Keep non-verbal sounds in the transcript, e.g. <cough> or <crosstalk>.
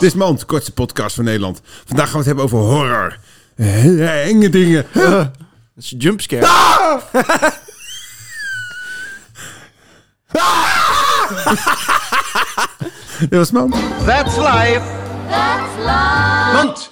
Dit is Mand, de kortste podcast van Nederland. Vandaag gaan we het hebben over horror. Eh, Enge dingen. Dat is een jumpscare. <laughs> Dit was Mand. That's life. That's life. Mand.